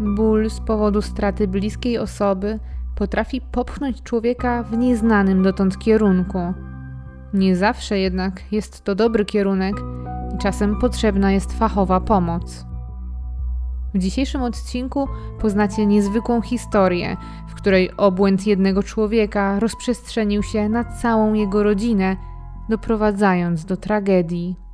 Ból z powodu straty bliskiej osoby potrafi popchnąć człowieka w nieznanym dotąd kierunku. Nie zawsze jednak jest to dobry kierunek i czasem potrzebna jest fachowa pomoc. W dzisiejszym odcinku poznacie niezwykłą historię, w której obłęd jednego człowieka rozprzestrzenił się na całą jego rodzinę, doprowadzając do tragedii.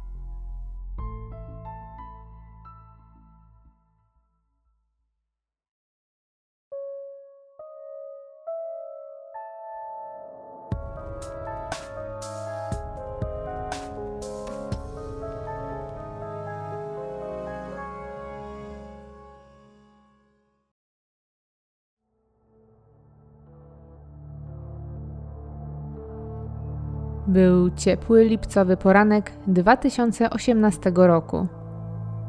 Był ciepły lipcowy poranek 2018 roku.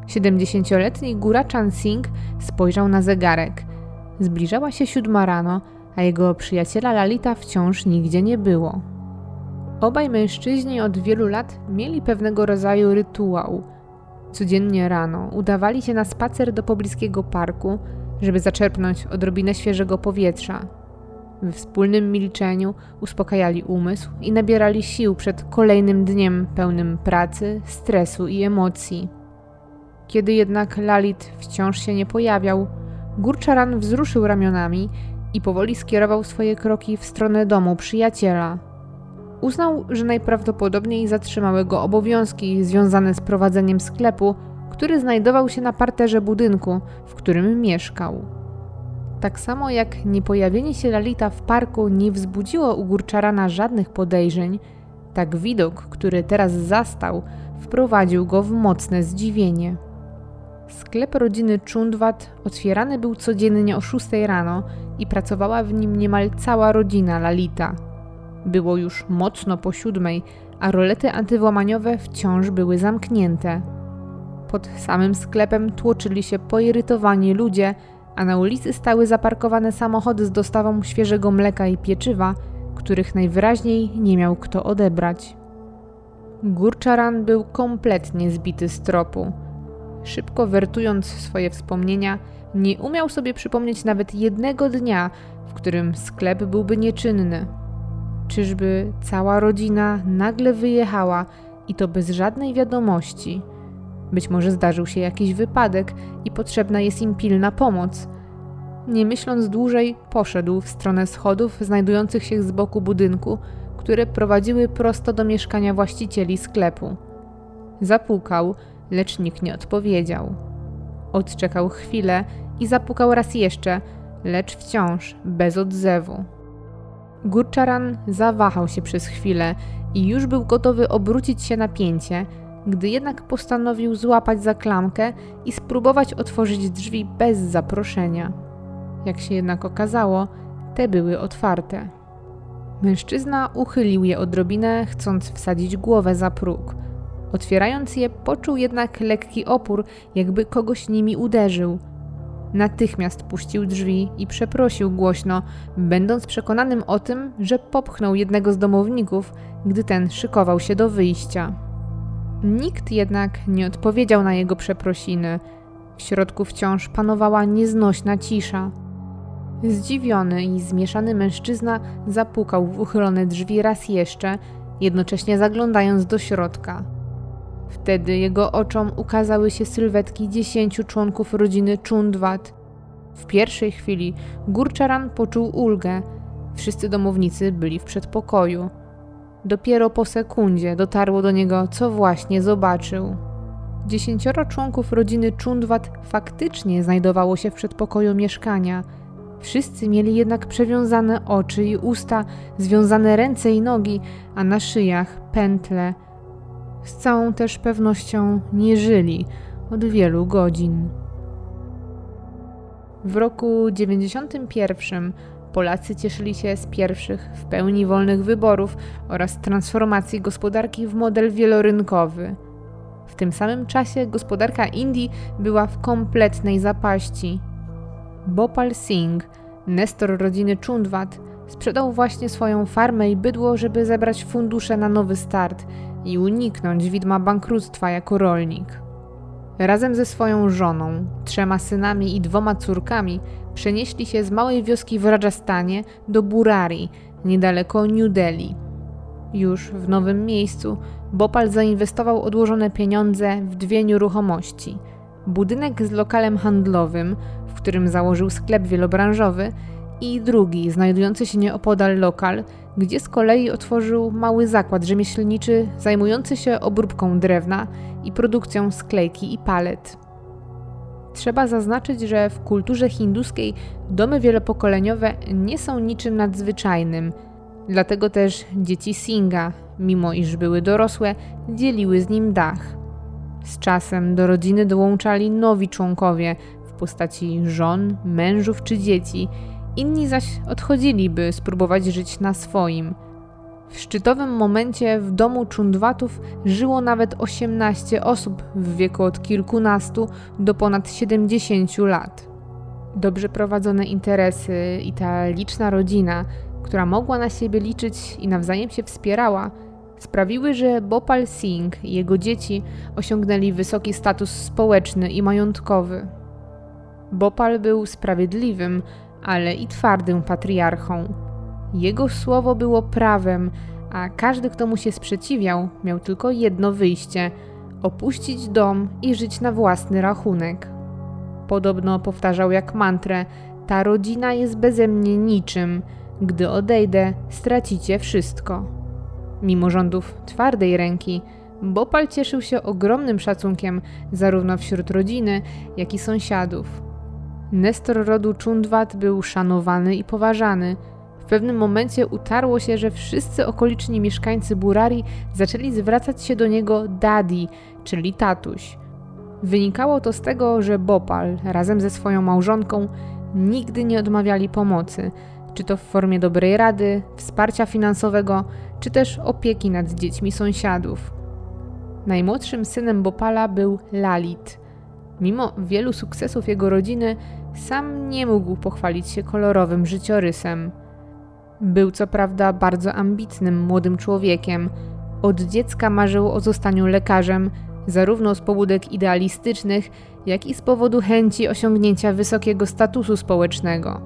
70-letni Gurachan Singh spojrzał na zegarek. Zbliżała się siódma rano, a jego przyjaciela Lalita wciąż nigdzie nie było. Obaj mężczyźni od wielu lat mieli pewnego rodzaju rytuał. Codziennie rano udawali się na spacer do pobliskiego parku, żeby zaczerpnąć odrobinę świeżego powietrza. We wspólnym milczeniu uspokajali umysł i nabierali sił przed kolejnym dniem pełnym pracy, stresu i emocji. Kiedy jednak Lalit wciąż się nie pojawiał, Gurczaran wzruszył ramionami i powoli skierował swoje kroki w stronę domu przyjaciela. Uznał, że najprawdopodobniej zatrzymały go obowiązki związane z prowadzeniem sklepu, który znajdował się na parterze budynku, w którym mieszkał. Tak samo jak niepojawienie się Lalita w parku nie wzbudziło u Górczarana żadnych podejrzeń, tak widok, który teraz zastał, wprowadził go w mocne zdziwienie. Sklep rodziny Czundwat otwierany był codziennie o 6 rano i pracowała w nim niemal cała rodzina Lalita. Było już mocno po siódmej, a rolety antywłamaniowe wciąż były zamknięte. Pod samym sklepem tłoczyli się poirytowani ludzie, a na ulicy stały zaparkowane samochody z dostawą świeżego mleka i pieczywa, których najwyraźniej nie miał kto odebrać. Górczaran był kompletnie zbity z tropu. Szybko wertując swoje wspomnienia, nie umiał sobie przypomnieć nawet jednego dnia, w którym sklep byłby nieczynny. Czyżby cała rodzina nagle wyjechała i to bez żadnej wiadomości – być może zdarzył się jakiś wypadek i potrzebna jest im pilna pomoc. Nie myśląc dłużej, poszedł w stronę schodów znajdujących się z boku budynku, które prowadziły prosto do mieszkania właścicieli sklepu. Zapukał, lecz nikt nie odpowiedział. Odczekał chwilę i zapukał raz jeszcze, lecz wciąż bez odzewu. Gurczaran zawahał się przez chwilę i już był gotowy obrócić się na pięcie, gdy jednak postanowił złapać za klamkę i spróbować otworzyć drzwi bez zaproszenia. Jak się jednak okazało, te były otwarte. Mężczyzna uchylił je odrobinę, chcąc wsadzić głowę za próg. Otwierając je, poczuł jednak lekki opór, jakby kogoś nimi uderzył. Natychmiast puścił drzwi i przeprosił głośno, będąc przekonanym o tym, że popchnął jednego z domowników, gdy ten szykował się do wyjścia. Nikt jednak nie odpowiedział na jego przeprosiny. W środku wciąż panowała nieznośna cisza. Zdziwiony i zmieszany mężczyzna zapukał w uchylone drzwi raz jeszcze, jednocześnie zaglądając do środka. Wtedy jego oczom ukazały się sylwetki dziesięciu członków rodziny Chundwat. W pierwszej chwili Gurczaran poczuł ulgę. Wszyscy domownicy byli w przedpokoju. Dopiero po sekundzie dotarło do niego, co właśnie zobaczył. Dziesięcioro członków rodziny Czundwat faktycznie znajdowało się w przedpokoju mieszkania. Wszyscy mieli jednak przewiązane oczy i usta, związane ręce i nogi, a na szyjach pętle. Z całą też pewnością nie żyli od wielu godzin. W roku 91 Polacy cieszyli się z pierwszych w pełni wolnych wyborów oraz transformacji gospodarki w model wielorynkowy. W tym samym czasie gospodarka Indii była w kompletnej zapaści. Bopal Singh, nestor rodziny Chundwat, sprzedał właśnie swoją farmę i bydło, żeby zebrać fundusze na nowy start i uniknąć widma bankructwa jako rolnik. Razem ze swoją żoną, trzema synami i dwoma córkami przenieśli się z małej wioski w Rajasthanie do Burari, niedaleko New Delhi. Już w nowym miejscu Bopal zainwestował odłożone pieniądze w dwie nieruchomości. Budynek z lokalem handlowym, w którym założył sklep wielobranżowy i drugi, znajdujący się nieopodal lokal, gdzie z kolei otworzył mały zakład rzemieślniczy zajmujący się obróbką drewna i produkcją sklejki i palet. Trzeba zaznaczyć, że w kulturze hinduskiej domy wielopokoleniowe nie są niczym nadzwyczajnym, dlatego też dzieci Singa, mimo iż były dorosłe, dzieliły z nim dach. Z czasem do rodziny dołączali nowi członkowie w postaci żon, mężów czy dzieci, inni zaś odchodzili, by spróbować żyć na swoim. W szczytowym momencie w domu Czundwatów żyło nawet 18 osób w wieku od kilkunastu do ponad 70 lat. Dobrze prowadzone interesy i ta liczna rodzina, która mogła na siebie liczyć i nawzajem się wspierała, sprawiły, że Bopal Singh i jego dzieci osiągnęli wysoki status społeczny i majątkowy. Bopal był sprawiedliwym, ale i twardym patriarchą. Jego słowo było prawem, a każdy, kto mu się sprzeciwiał, miał tylko jedno wyjście opuścić dom i żyć na własny rachunek. Podobno powtarzał jak mantrę: Ta rodzina jest beze mnie niczym. Gdy odejdę, stracicie wszystko. Mimo rządów twardej ręki, Bopal cieszył się ogromnym szacunkiem zarówno wśród rodziny, jak i sąsiadów. Nestor rodu Czundwat był szanowany i poważany. W pewnym momencie utarło się, że wszyscy okoliczni mieszkańcy Burari zaczęli zwracać się do niego Dadi, czyli tatuś. Wynikało to z tego, że Bopal razem ze swoją małżonką nigdy nie odmawiali pomocy, czy to w formie dobrej rady, wsparcia finansowego, czy też opieki nad dziećmi sąsiadów. Najmłodszym synem Bopala był Lalit. Mimo wielu sukcesów jego rodziny, sam nie mógł pochwalić się kolorowym życiorysem. Był co prawda bardzo ambitnym młodym człowiekiem. Od dziecka marzył o zostaniu lekarzem, zarówno z pobudek idealistycznych, jak i z powodu chęci osiągnięcia wysokiego statusu społecznego.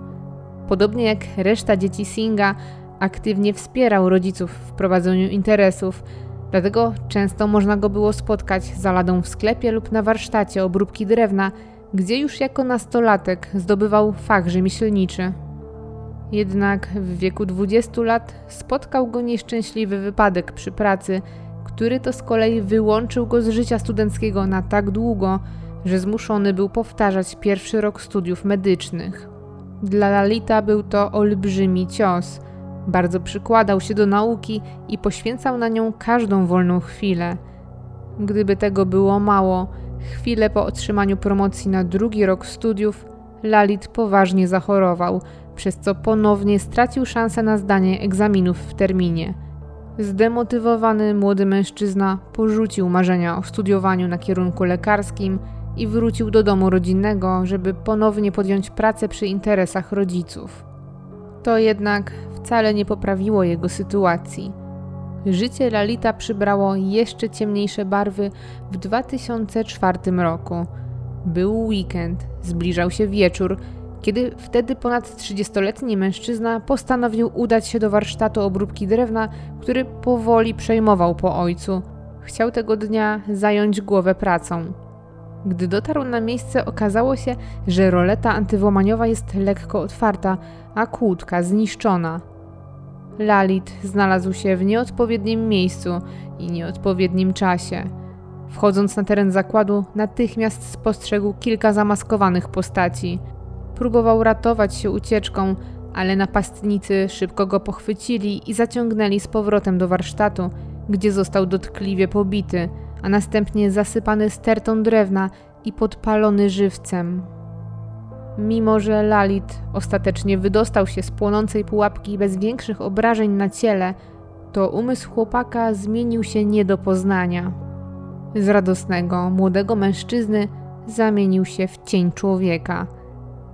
Podobnie jak reszta dzieci Singa, aktywnie wspierał rodziców w prowadzeniu interesów, dlatego często można go było spotkać za ladą w sklepie lub na warsztacie obróbki drewna, gdzie już jako nastolatek zdobywał fach rzemieślniczy. Jednak w wieku 20 lat spotkał go nieszczęśliwy wypadek przy pracy, który to z kolei wyłączył go z życia studenckiego na tak długo, że zmuszony był powtarzać pierwszy rok studiów medycznych. Dla Lalita był to olbrzymi cios. Bardzo przykładał się do nauki i poświęcał na nią każdą wolną chwilę. Gdyby tego było mało, chwilę po otrzymaniu promocji na drugi rok studiów, Lalit poważnie zachorował, przez co ponownie stracił szansę na zdanie egzaminów w terminie. Zdemotywowany młody mężczyzna porzucił marzenia o studiowaniu na kierunku lekarskim i wrócił do domu rodzinnego, żeby ponownie podjąć pracę przy interesach rodziców. To jednak wcale nie poprawiło jego sytuacji. Życie Lalita przybrało jeszcze ciemniejsze barwy w 2004 roku. Był weekend, zbliżał się wieczór, kiedy wtedy ponad 30-letni mężczyzna postanowił udać się do warsztatu obróbki drewna, który powoli przejmował po ojcu. Chciał tego dnia zająć głowę pracą. Gdy dotarł na miejsce, okazało się, że roleta antywłamaniowa jest lekko otwarta, a kłódka zniszczona. Lalit znalazł się w nieodpowiednim miejscu i nieodpowiednim czasie. Wchodząc na teren zakładu, natychmiast spostrzegł kilka zamaskowanych postaci. Próbował ratować się ucieczką, ale napastnicy szybko go pochwycili i zaciągnęli z powrotem do warsztatu, gdzie został dotkliwie pobity, a następnie zasypany stertą drewna i podpalony żywcem. Mimo, że Lalit ostatecznie wydostał się z płonącej pułapki bez większych obrażeń na ciele, to umysł chłopaka zmienił się nie do poznania. Z radosnego, młodego mężczyzny zamienił się w cień człowieka.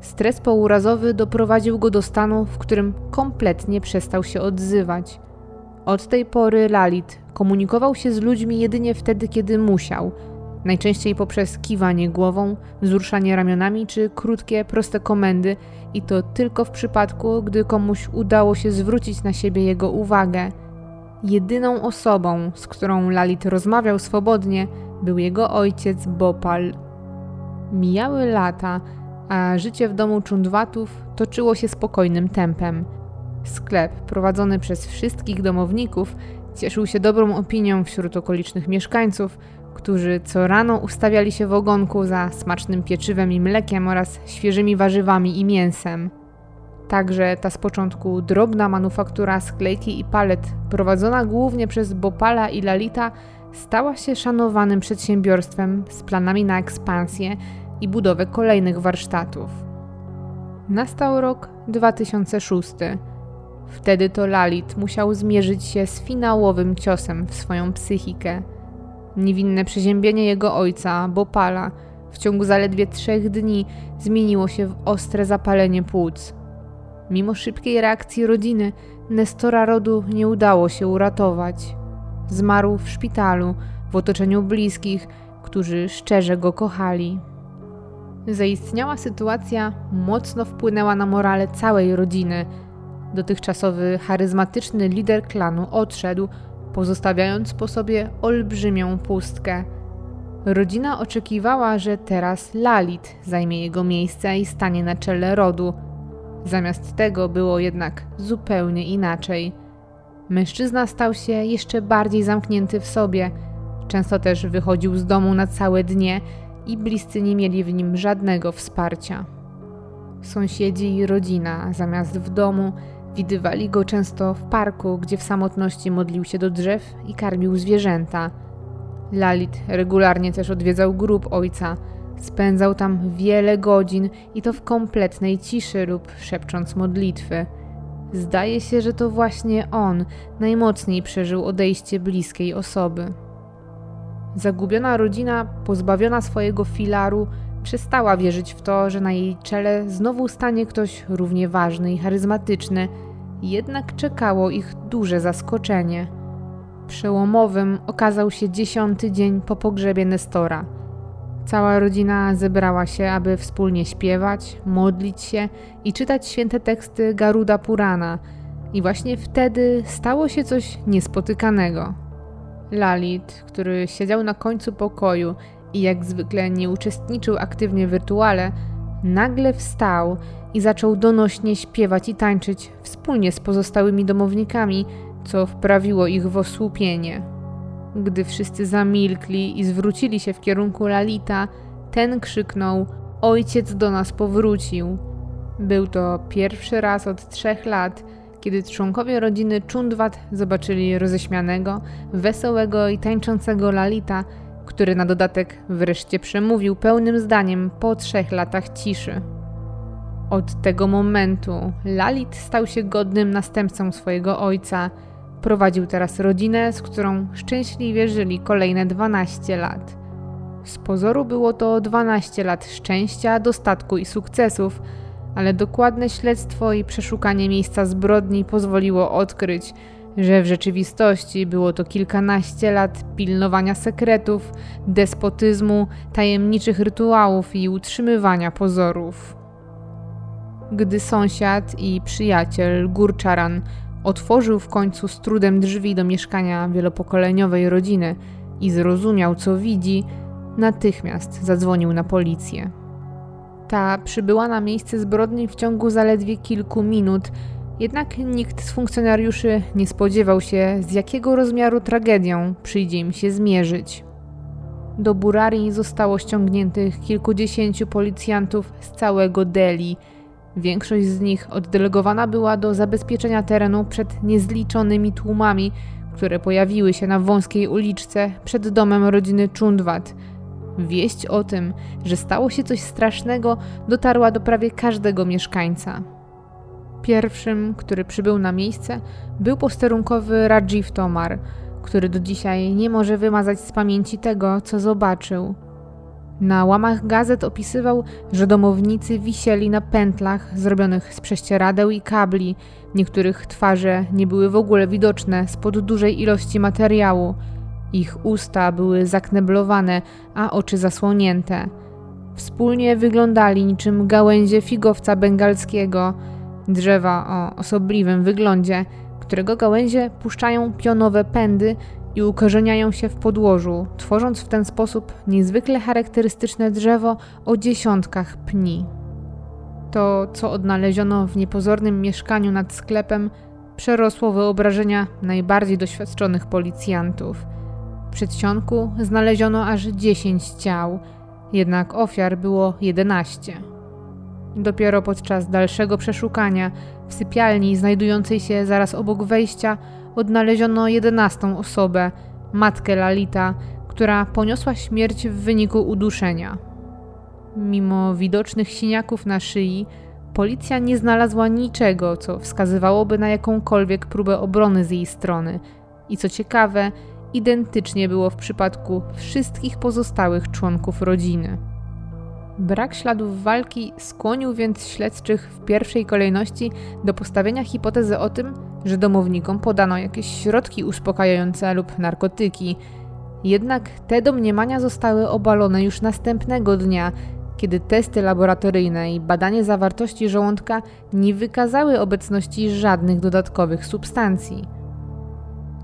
Stres pourazowy doprowadził go do stanu, w którym kompletnie przestał się odzywać. Od tej pory Lalit komunikował się z ludźmi jedynie wtedy, kiedy musiał – najczęściej poprzez kiwanie głową, wzruszanie ramionami czy krótkie, proste komendy, i to tylko w przypadku, gdy komuś udało się zwrócić na siebie jego uwagę. Jedyną osobą, z którą Lalit rozmawiał swobodnie, był jego ojciec Bopal. Mijały lata, a życie w domu Czundwatów toczyło się spokojnym tempem. Sklep, prowadzony przez wszystkich domowników, cieszył się dobrą opinią wśród okolicznych mieszkańców, którzy co rano ustawiali się w ogonku za smacznym pieczywem i mlekiem oraz świeżymi warzywami i mięsem. Także ta z początku drobna manufaktura sklejki i palet, prowadzona głównie przez Bopala i Lalita, stała się szanowanym przedsiębiorstwem z planami na ekspansję i budowę kolejnych warsztatów. Nastał rok 2006. Wtedy to Lalit musiał zmierzyć się z finałowym ciosem w swoją psychikę. Niewinne przeziębienie jego ojca, Bopala, w ciągu zaledwie trzech dni zmieniło się w ostre zapalenie płuc. Mimo szybkiej reakcji rodziny, Nestora rodu nie udało się uratować. Zmarł w szpitalu, w otoczeniu bliskich, którzy szczerze go kochali. Zaistniała sytuacja mocno wpłynęła na morale całej rodziny. Dotychczasowy charyzmatyczny lider klanu odszedł, pozostawiając po sobie olbrzymią pustkę. Rodzina oczekiwała, że teraz Lalit zajmie jego miejsce i stanie na czele rodu. Zamiast tego było jednak zupełnie inaczej. Mężczyzna stał się jeszcze bardziej zamknięty w sobie. Często też wychodził z domu na całe dnie i bliscy nie mieli w nim żadnego wsparcia. Sąsiedzi i rodzina, zamiast w domu, widywali go często w parku, gdzie w samotności modlił się do drzew i karmił zwierzęta. Lalit regularnie też odwiedzał grób ojca. Spędzał tam wiele godzin i to w kompletnej ciszy lub szepcząc modlitwy. Zdaje się, że to właśnie on najmocniej przeżył odejście bliskiej osoby. Zagubiona rodzina, pozbawiona swojego filaru, przestała wierzyć w to, że na jej czele znowu stanie ktoś równie ważny i charyzmatyczny, jednak czekało ich duże zaskoczenie. Przełomowym okazał się dziesiąty dzień po pogrzebie Nestora. Cała rodzina zebrała się, aby wspólnie śpiewać, modlić się i czytać święte teksty Garuda Purana, i właśnie wtedy stało się coś niespotykanego. Lalit, który siedział na końcu pokoju i jak zwykle nie uczestniczył aktywnie w rytuale, nagle wstał i zaczął donośnie śpiewać i tańczyć wspólnie z pozostałymi domownikami, co wprawiło ich w osłupienie. Gdy wszyscy zamilkli i zwrócili się w kierunku Lalita, ten krzyknął: Ojciec do nas powrócił. Był to pierwszy raz od trzech lat, kiedy członkowie rodziny Czundwat zobaczyli roześmianego, wesołego i tańczącego Lalita, który na dodatek wreszcie przemówił pełnym zdaniem po trzech latach ciszy. Od tego momentu Lalit stał się godnym następcą swojego ojca. Prowadził teraz rodzinę, z którą szczęśliwie żyli kolejne 12 lat. Z pozoru było to 12 lat szczęścia, dostatku i sukcesów, ale dokładne śledztwo i przeszukanie miejsca zbrodni pozwoliło odkryć, że w rzeczywistości było to kilkanaście lat pilnowania sekretów, despotyzmu, tajemniczych rytuałów i utrzymywania pozorów. Gdy sąsiad i przyjaciel Gurczaran otworzył w końcu z trudem drzwi do mieszkania wielopokoleniowej rodziny i zrozumiał, co widzi, natychmiast zadzwonił na policję. Ta przybyła na miejsce zbrodni w ciągu zaledwie kilku minut, jednak nikt z funkcjonariuszy nie spodziewał się, z jakiego rozmiaru tragedią przyjdzie im się zmierzyć. Do Burari zostało ściągniętych kilkudziesięciu policjantów z całego Delhi. Większość z nich oddelegowana była do zabezpieczenia terenu przed niezliczonymi tłumami, które pojawiły się na wąskiej uliczce przed domem rodziny Chundwat – Wieść o tym, że stało się coś strasznego, dotarła do prawie każdego mieszkańca. Pierwszym, który przybył na miejsce, był posterunkowy Rajiv Tomar, który do dzisiaj nie może wymazać z pamięci tego, co zobaczył. Na łamach gazet opisywał, że domownicy wisieli na pętlach zrobionych z prześcieradeł i kabli, niektórych twarze nie były w ogóle widoczne spod dużej ilości materiału – Ich usta były zakneblowane, a oczy zasłonięte. Wspólnie wyglądali niczym gałęzie figowca bengalskiego, drzewa o osobliwym wyglądzie, którego gałęzie puszczają pionowe pędy i ukorzeniają się w podłożu, tworząc w ten sposób niezwykle charakterystyczne drzewo o dziesiątkach pni. To, co odnaleziono w niepozornym mieszkaniu nad sklepem, przerosło wyobrażenia najbardziej doświadczonych policjantów. Przedsionku znaleziono aż 10 ciał, jednak ofiar było 11. Dopiero podczas dalszego przeszukania w sypialni znajdującej się zaraz obok wejścia odnaleziono jedenastą osobę, matkę Lalita, która poniosła śmierć w wyniku uduszenia. Mimo widocznych siniaków na szyi, policja nie znalazła niczego, co wskazywałoby na jakąkolwiek próbę obrony z jej strony. I co ciekawe, identycznie było w przypadku wszystkich pozostałych członków rodziny. Brak śladów walki skłonił więc śledczych w pierwszej kolejności do postawienia hipotezy o tym, że domownikom podano jakieś środki uspokajające lub narkotyki. Jednak te domniemania zostały obalone już następnego dnia, kiedy testy laboratoryjne i badanie zawartości żołądka nie wykazały obecności żadnych dodatkowych substancji.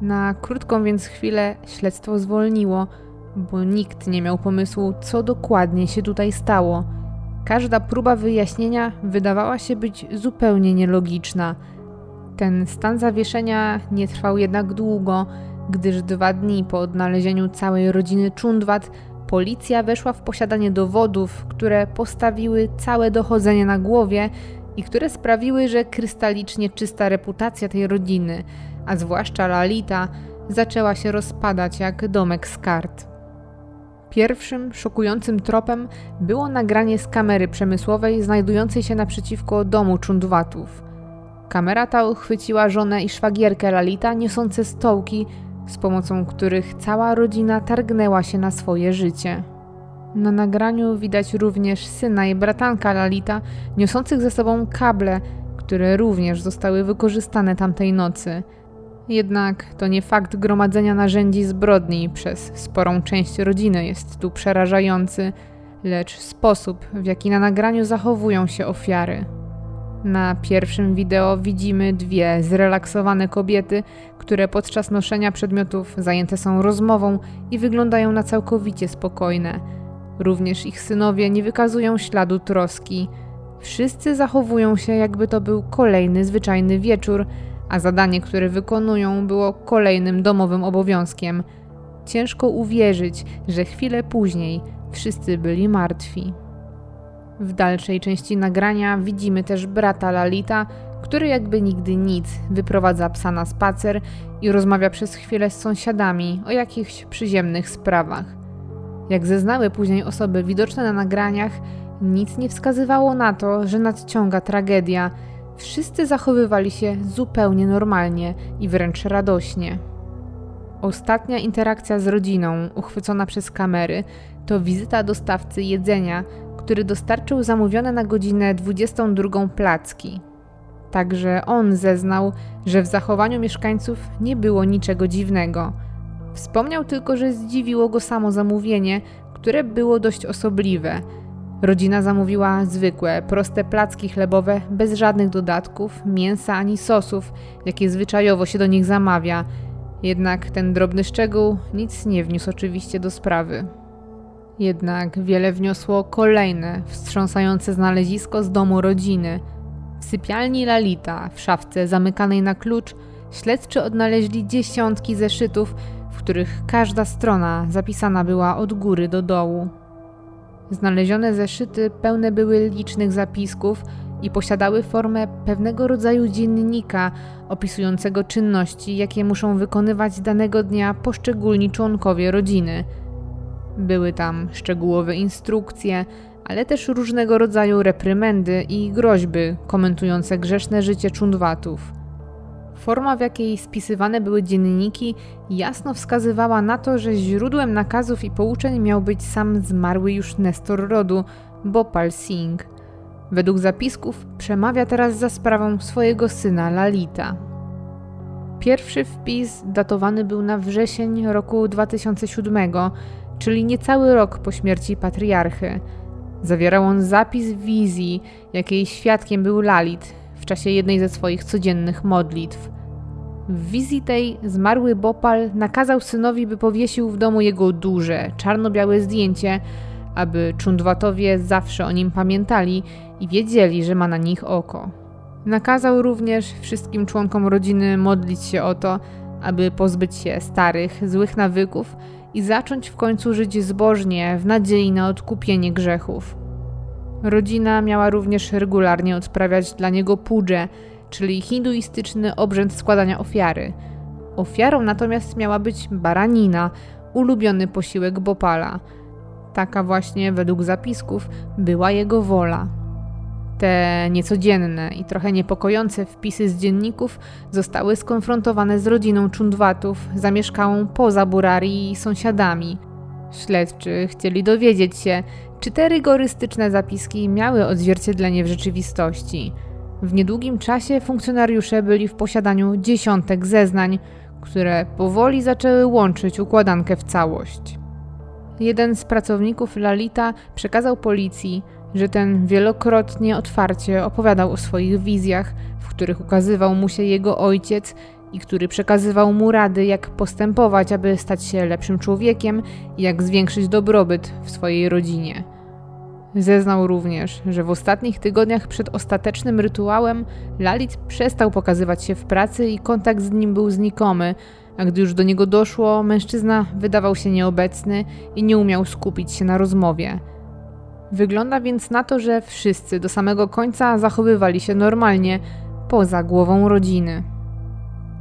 Na krótką więc chwilę śledztwo zwolniło, bo nikt nie miał pomysłu, co dokładnie się tutaj stało. Każda próba wyjaśnienia wydawała się być zupełnie nielogiczna. Ten stan zawieszenia nie trwał jednak długo, gdyż dwa dni po odnalezieniu całej rodziny Czundwat policja weszła w posiadanie dowodów, które postawiły całe dochodzenie na głowie i które sprawiły, że krystalicznie czysta reputacja tej rodziny, a zwłaszcza Lalita, zaczęła się rozpadać jak domek z kart. Pierwszym szokującym tropem było nagranie z kamery przemysłowej znajdującej się naprzeciwko domu Czundwatów. Kamera ta uchwyciła żonę i szwagierkę Lalita niosące stołki, z pomocą których cała rodzina targnęła się na swoje życie. Na nagraniu widać również syna i bratanka Lalita niosących ze sobą kable, które również zostały wykorzystane tamtej nocy – jednak to nie fakt gromadzenia narzędzi zbrodni przez sporą część rodziny jest tu przerażający, lecz sposób, w jaki na nagraniu zachowują się ofiary. Na pierwszym wideo widzimy dwie zrelaksowane kobiety, które podczas noszenia przedmiotów zajęte są rozmową i wyglądają na całkowicie spokojne. Również ich synowie nie wykazują śladu troski. Wszyscy zachowują się, jakby to był kolejny zwyczajny wieczór, a zadanie, które wykonują, było kolejnym domowym obowiązkiem. Ciężko uwierzyć, że chwilę później wszyscy byli martwi. W dalszej części nagrania widzimy też brata Lalita, który jakby nigdy nic wyprowadza psa na spacer i rozmawia przez chwilę z sąsiadami o jakichś przyziemnych sprawach. Jak zeznały później osoby widoczne na nagraniach, nic nie wskazywało na to, że nadciąga tragedia Wszyscy zachowywali się zupełnie normalnie i wręcz radośnie. Ostatnia interakcja z rodziną, uchwycona przez kamery, to wizyta dostawcy jedzenia, który dostarczył zamówione na godzinę 22 placki. Także on zeznał, że w zachowaniu mieszkańców nie było niczego dziwnego. Wspomniał tylko, że zdziwiło go samo zamówienie, które było dość osobliwe – Rodzina zamówiła zwykłe, proste placki chlebowe bez żadnych dodatków, mięsa ani sosów, jakie zwyczajowo się do nich zamawia. Jednak ten drobny szczegół nic nie wniósł oczywiście do sprawy. Jednak wiele wniosło kolejne, wstrząsające znalezisko z domu rodziny. W sypialni Lalita, w szafce zamykanej na klucz, śledczy odnaleźli dziesiątki zeszytów, w których każda strona zapisana była od góry do dołu. Znalezione zeszyty pełne były licznych zapisków i posiadały formę pewnego rodzaju dziennika opisującego czynności, jakie muszą wykonywać danego dnia poszczególni członkowie rodziny. Były tam szczegółowe instrukcje, ale też różnego rodzaju reprymendy i groźby komentujące grzeszne życie czundwatów. Forma, w jakiej spisywane były dzienniki, jasno wskazywała na to, że źródłem nakazów i pouczeń miał być sam zmarły już Nestor rodu, Bopal Singh. Według zapisków przemawia teraz za sprawą swojego syna Lalita. Pierwszy wpis datowany był na wrzesień roku 2007, czyli niecały rok po śmierci patriarchy. Zawierał on zapis wizji, jakiej świadkiem był Lalit w czasie jednej ze swoich codziennych modlitw. W wizji tej zmarły Bopal nakazał synowi, by powiesił w domu jego duże, czarno-białe zdjęcie, aby Czundwatowie zawsze o nim pamiętali i wiedzieli, że ma na nich oko. Nakazał również wszystkim członkom rodziny modlić się o to, aby pozbyć się starych, złych nawyków i zacząć w końcu żyć zbożnie w nadziei na odkupienie grzechów. Rodzina miała również regularnie odprawiać dla niego pudże, czyli hinduistyczny obrzęd składania ofiary. Ofiarą natomiast miała być baranina, ulubiony posiłek Bopala. Taka właśnie według zapisków była jego wola. Te niecodzienne i trochę niepokojące wpisy z dzienników zostały skonfrontowane z rodziną Czundwatów, zamieszkałą poza Burari i sąsiadami. Śledczy chcieli dowiedzieć się, czy te rygorystyczne zapiski miały odzwierciedlenie w rzeczywistości. W niedługim czasie funkcjonariusze byli w posiadaniu dziesiątek zeznań, które powoli zaczęły łączyć układankę w całość. Jeden z pracowników Lalita przekazał policji, że ten wielokrotnie otwarcie opowiadał o swoich wizjach, w których ukazywał mu się jego ojciec i który przekazywał mu rady, jak postępować, aby stać się lepszym człowiekiem i jak zwiększyć dobrobyt w swojej rodzinie. Zeznał również, że w ostatnich tygodniach przed ostatecznym rytuałem Lalit przestał pokazywać się w pracy i kontakt z nim był znikomy, a gdy już do niego doszło, mężczyzna wydawał się nieobecny i nie umiał skupić się na rozmowie. Wygląda więc na to, że wszyscy do samego końca zachowywali się normalnie, poza głową rodziny.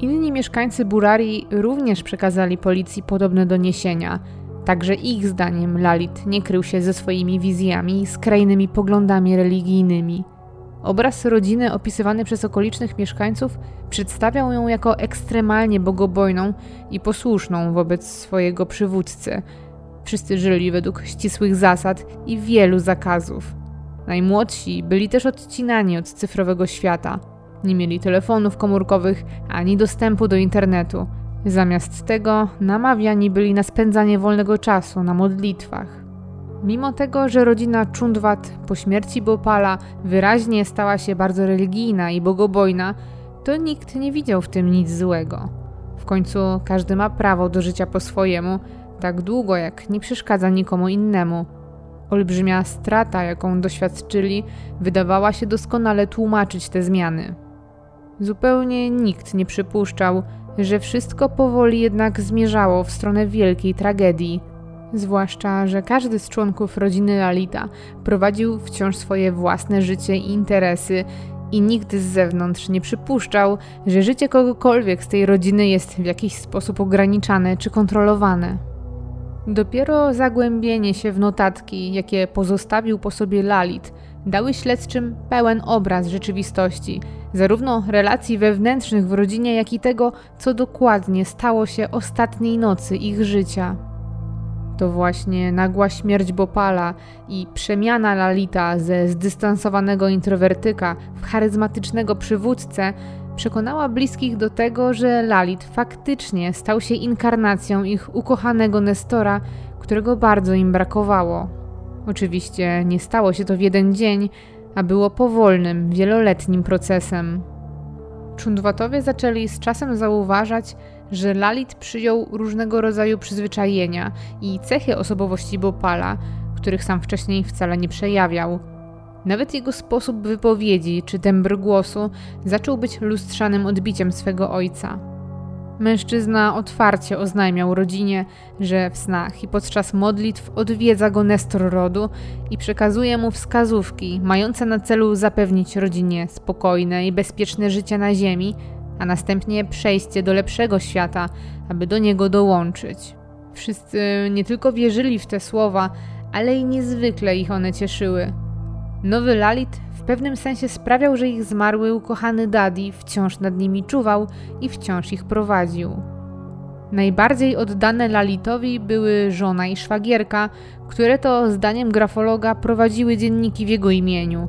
Inni mieszkańcy Burarii również przekazali policji podobne doniesienia. Także ich zdaniem Lalit nie krył się ze swoimi wizjami i skrajnymi poglądami religijnymi. Obraz rodziny opisywany przez okolicznych mieszkańców przedstawiał ją jako ekstremalnie bogobojną i posłuszną wobec swojego przywódcy – Wszyscy żyli według ścisłych zasad i wielu zakazów. Najmłodsi byli też odcinani od cyfrowego świata. Nie mieli telefonów komórkowych ani dostępu do internetu. Zamiast tego namawiani byli na spędzanie wolnego czasu na modlitwach. Mimo tego, że rodzina Chundwat po śmierci Bopala wyraźnie stała się bardzo religijna i bogobojna, to nikt nie widział w tym nic złego. W końcu każdy ma prawo do życia po swojemu, tak długo, jak nie przeszkadza nikomu innemu. Olbrzymia strata, jaką doświadczyli, wydawała się doskonale tłumaczyć te zmiany. Zupełnie nikt nie przypuszczał, że wszystko powoli jednak zmierzało w stronę wielkiej tragedii. Zwłaszcza, że każdy z członków rodziny Lalita prowadził wciąż swoje własne życie i interesy, i nikt z zewnątrz nie przypuszczał, że życie kogokolwiek z tej rodziny jest w jakiś sposób ograniczane czy kontrolowane. Dopiero zagłębienie się w notatki, jakie pozostawił po sobie Lalit, dały śledczym pełen obraz rzeczywistości, zarówno relacji wewnętrznych w rodzinie, jak i tego, co dokładnie stało się ostatniej nocy ich życia. To właśnie nagła śmierć Bopala i przemiana Lalita ze zdystansowanego introwertyka w charyzmatycznego przywódcę przekonała bliskich do tego, że Lalit faktycznie stał się inkarnacją ich ukochanego Nestora, którego bardzo im brakowało. Oczywiście nie stało się to w jeden dzień, a było powolnym, wieloletnim procesem. Czundwatowie zaczęli z czasem zauważać, że Lalit przyjął różnego rodzaju przyzwyczajenia i cechy osobowości Bopala, których sam wcześniej wcale nie przejawiał – nawet jego sposób wypowiedzi czy tembr głosu zaczął być lustrzanym odbiciem swego ojca. Mężczyzna otwarcie oznajmiał rodzinie, że w snach i podczas modlitw odwiedza go Nestor rodu i przekazuje mu wskazówki mające na celu zapewnić rodzinie spokojne i bezpieczne życie na ziemi, a następnie przejście do lepszego świata, aby do niego dołączyć. Wszyscy nie tylko wierzyli w te słowa, ale i niezwykle ich one cieszyły. Nowy Lalit w pewnym sensie sprawiał, że ich zmarły ukochany Daddy wciąż nad nimi czuwał i wciąż ich prowadził. Najbardziej oddane Lalitowi były żona i szwagierka, które to, zdaniem grafologa, prowadziły dzienniki w jego imieniu.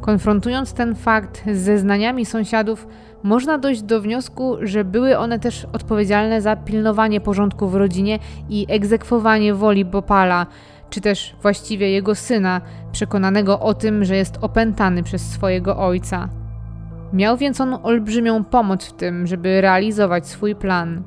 Konfrontując ten fakt z zeznaniami sąsiadów, można dojść do wniosku, że były one też odpowiedzialne za pilnowanie porządku w rodzinie i egzekwowanie woli Bopala, czy też właściwie jego syna, przekonanego o tym, że jest opętany przez swojego ojca. Miał więc on olbrzymią pomoc w tym, żeby realizować swój plan.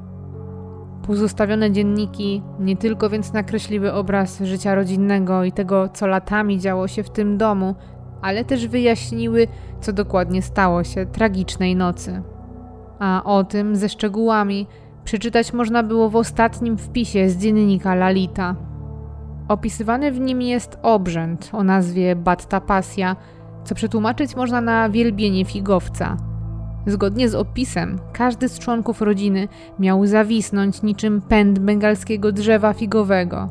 Pozostawione dzienniki nie tylko więc nakreśliły obraz życia rodzinnego i tego, co latami działo się w tym domu, ale też wyjaśniły, co dokładnie stało się tragicznej nocy. A o tym ze szczegółami przeczytać można było w ostatnim wpisie z dziennika Lalita. Opisywany w nim jest obrzęd o nazwie Batta Pasja, co przetłumaczyć można na wielbienie figowca. Zgodnie z opisem, każdy z członków rodziny miał zawisnąć niczym pęd bengalskiego drzewa figowego.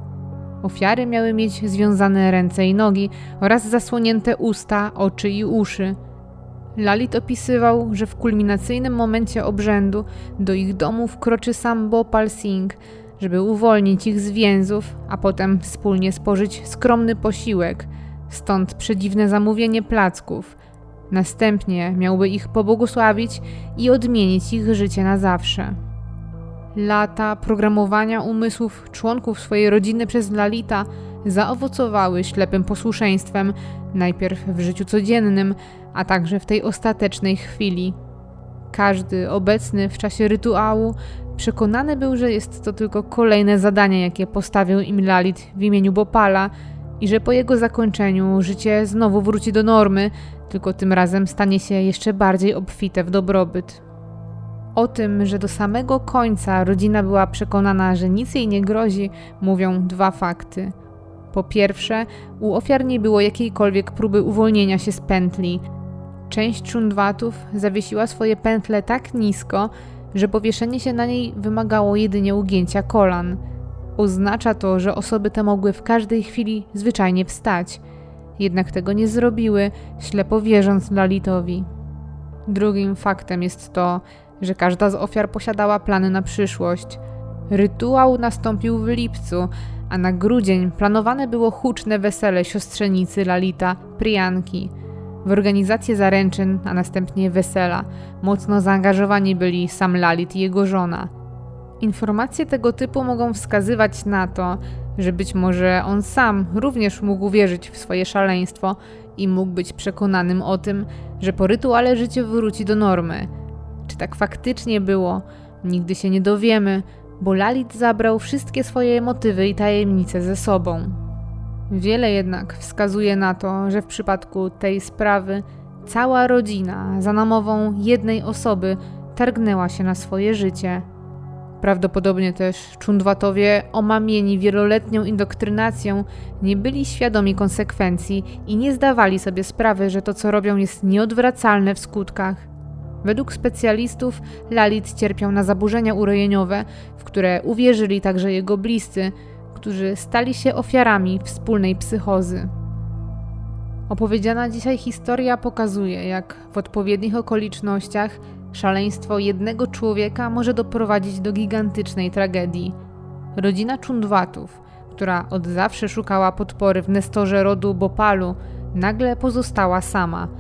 Ofiary miały mieć związane ręce i nogi oraz zasłonięte usta, oczy i uszy. Lalit opisywał, że w kulminacyjnym momencie obrzędu do ich domu wkroczy sam Bopal Singh, żeby uwolnić ich z więzów, a potem wspólnie spożyć skromny posiłek, stąd przedziwne zamówienie placków. Następnie miałby ich pobłogosławić i odmienić ich życie na zawsze. Lata programowania umysłów członków swojej rodziny przez Lalita zaowocowały ślepym posłuszeństwem, najpierw w życiu codziennym, a także w tej ostatecznej chwili. Każdy obecny w czasie rytuału przekonany był, że jest to tylko kolejne zadanie, jakie postawił im Lalit w imieniu Bopala i że po jego zakończeniu życie znowu wróci do normy, tylko tym razem stanie się jeszcze bardziej obfite w dobrobyt. O tym, że do samego końca rodzina była przekonana, że nic jej nie grozi, mówią dwa fakty. Po pierwsze, u ofiar nie było jakiejkolwiek próby uwolnienia się z pętli. Część czundwatów zawiesiła swoje pętle tak nisko, że powieszenie się na niej wymagało jedynie ugięcia kolan. Oznacza to, że osoby te mogły w każdej chwili zwyczajnie wstać. Jednak tego nie zrobiły, ślepo wierząc Lalitowi. Drugim faktem jest to, że każda z ofiar posiadała plany na przyszłość. Rytuał nastąpił w lipcu, a na grudzień planowane było huczne wesele siostrzenicy Lalita, Priyanki. W organizację zaręczyn, a następnie wesela, mocno zaangażowani byli sam Lalit i jego żona. Informacje tego typu mogą wskazywać na to, że być może on sam również mógł wierzyć w swoje szaleństwo i mógł być przekonanym o tym, że po rytuale życie wróci do normy – czy tak faktycznie było, nigdy się nie dowiemy, bo Lalit zabrał wszystkie swoje motywy i tajemnice ze sobą. Wiele jednak wskazuje na to, że w przypadku tej sprawy cała rodzina za namową jednej osoby targnęła się na swoje życie. Prawdopodobnie też Czundwatowie, omamieni wieloletnią indoktrynacją, nie byli świadomi konsekwencji i nie zdawali sobie sprawy, że to, co robią, jest nieodwracalne w skutkach. Według specjalistów Lalit cierpiał na zaburzenia urojeniowe, w które uwierzyli także jego bliscy, którzy stali się ofiarami wspólnej psychozy. Opowiedziana dzisiaj historia pokazuje, jak w odpowiednich okolicznościach szaleństwo jednego człowieka może doprowadzić do gigantycznej tragedii. Rodzina Czundwatów, która od zawsze szukała podpory w nestorze rodu Bopalu, nagle pozostała sama –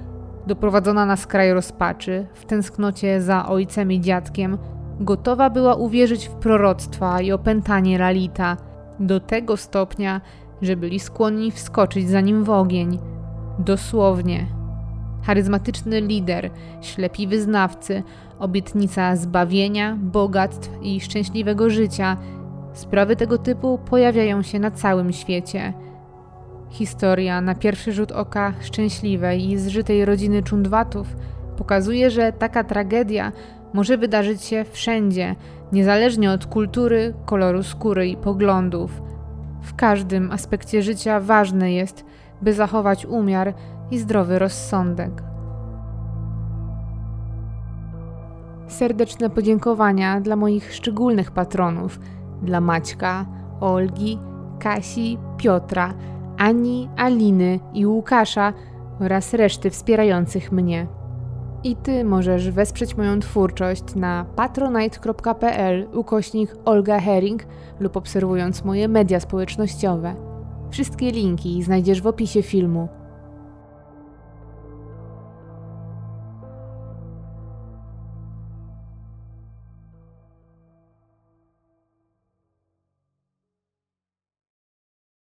doprowadzona na skraj rozpaczy, w tęsknocie za ojcem i dziadkiem, gotowa była uwierzyć w proroctwa i opętanie Lalita do tego stopnia, że byli skłonni wskoczyć za nim w ogień. Dosłownie. Charyzmatyczny lider, ślepi wyznawcy, obietnica zbawienia, bogactw i szczęśliwego życia. Sprawy tego typu pojawiają się na całym świecie – Historia na pierwszy rzut oka szczęśliwej i zżytej rodziny Czundwatów pokazuje, że taka tragedia może wydarzyć się wszędzie, niezależnie od kultury, koloru skóry i poglądów. W każdym aspekcie życia ważne jest, by zachować umiar i zdrowy rozsądek. Serdeczne podziękowania dla moich szczególnych patronów, dla Maćka, Olgi, Kasi, Piotra ani, Aliny i Łukasza oraz reszty wspierających mnie. I Ty możesz wesprzeć moją twórczość na patronite.pl ukośnik Olga Herring lub obserwując moje media społecznościowe. Wszystkie linki znajdziesz w opisie filmu.